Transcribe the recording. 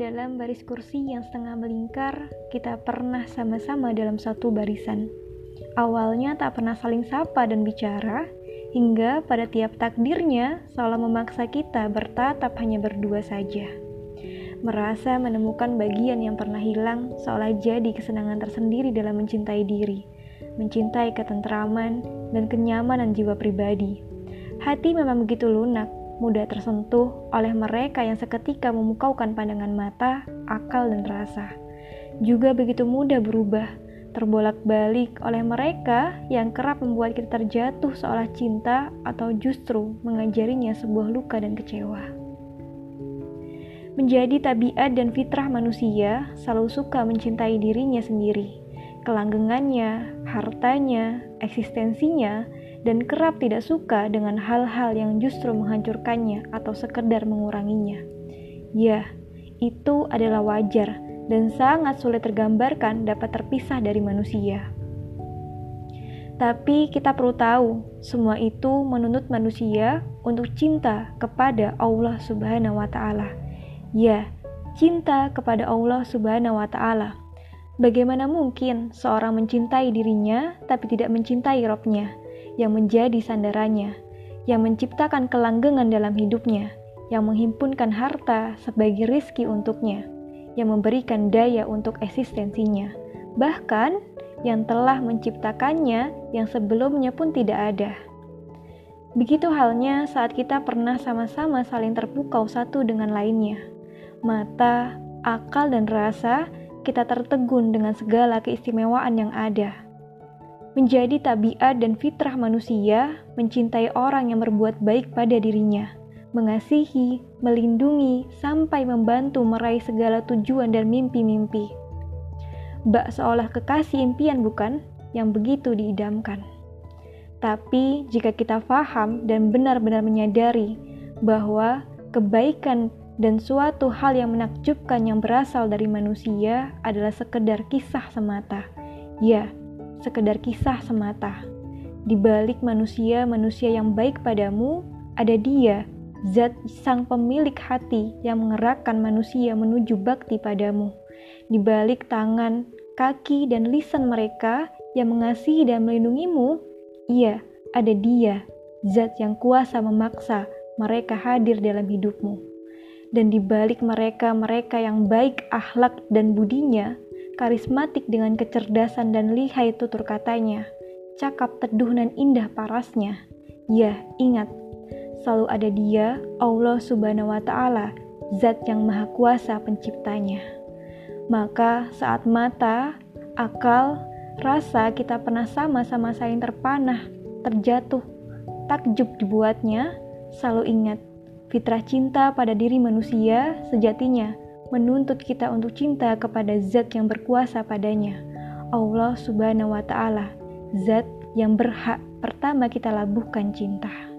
Dalam baris kursi yang setengah melingkar, kita pernah sama-sama dalam satu barisan. Awalnya tak pernah saling sapa dan bicara, hingga pada tiap takdirnya seolah memaksa kita bertatap hanya berdua saja. Merasa menemukan bagian yang pernah hilang seolah jadi kesenangan tersendiri dalam mencintai diri, mencintai ketentraman dan kenyamanan jiwa pribadi. Hati memang begitu lunak, mudah tersentuh oleh mereka yang seketika memukaukan pandangan mata, akal, dan rasa. Juga begitu mudah berubah, terbolak-balik oleh mereka yang kerap membuat kita terjatuh seolah cinta atau justru mengajarinya sebuah luka dan kecewa. Menjadi tabiat dan fitrah manusia selalu suka mencintai dirinya sendiri, kelanggengannya, hartanya, eksistensinya, dan kerap tidak suka dengan hal-hal yang justru menghancurkannya atau sekedar menguranginya. Ya, itu adalah wajar dan sangat sulit tergambarkan dapat terpisah dari manusia. Tapi kita perlu tahu, semua itu menuntut manusia untuk cinta kepada Allah Subhanahu wa taala. Ya, cinta kepada Allah Subhanahu wa taala. Bagaimana mungkin seorang mencintai dirinya tapi tidak mencintai Robnya? Yang menjadi sandarannya, yang menciptakan kelanggengan dalam hidupnya, yang menghimpunkan harta sebagai rizki untuknya, yang memberikan daya untuk eksistensinya, bahkan yang telah menciptakannya yang sebelumnya pun tidak ada. Begitu halnya saat kita pernah sama-sama saling terpukau satu dengan lainnya. Mata, akal, dan rasa kita tertegun dengan segala keistimewaan yang ada menjadi tabiat dan fitrah manusia mencintai orang yang berbuat baik pada dirinya, mengasihi, melindungi, sampai membantu meraih segala tujuan dan mimpi-mimpi. Bak seolah kekasih impian bukan yang begitu diidamkan. Tapi jika kita faham dan benar-benar menyadari bahwa kebaikan dan suatu hal yang menakjubkan yang berasal dari manusia adalah sekedar kisah semata. Ya, sekedar kisah semata. Di balik manusia-manusia yang baik padamu, ada dia, zat sang pemilik hati yang mengerakkan manusia menuju bakti padamu. Di balik tangan, kaki, dan lisan mereka yang mengasihi dan melindungimu, iya, ada dia, zat yang kuasa memaksa mereka hadir dalam hidupmu. Dan di balik mereka-mereka yang baik akhlak dan budinya, karismatik dengan kecerdasan dan lihai tutur katanya, cakap teduh dan indah parasnya. Ya, ingat, selalu ada dia, Allah Subhanahu wa Ta'ala, Zat yang Maha Kuasa Penciptanya. Maka, saat mata, akal, rasa kita pernah sama-sama saling terpanah, terjatuh, takjub dibuatnya, selalu ingat fitrah cinta pada diri manusia sejatinya menuntut kita untuk cinta kepada zat yang berkuasa padanya, Allah Subhanahu wa Ta'ala, zat yang berhak pertama kita labuhkan cinta.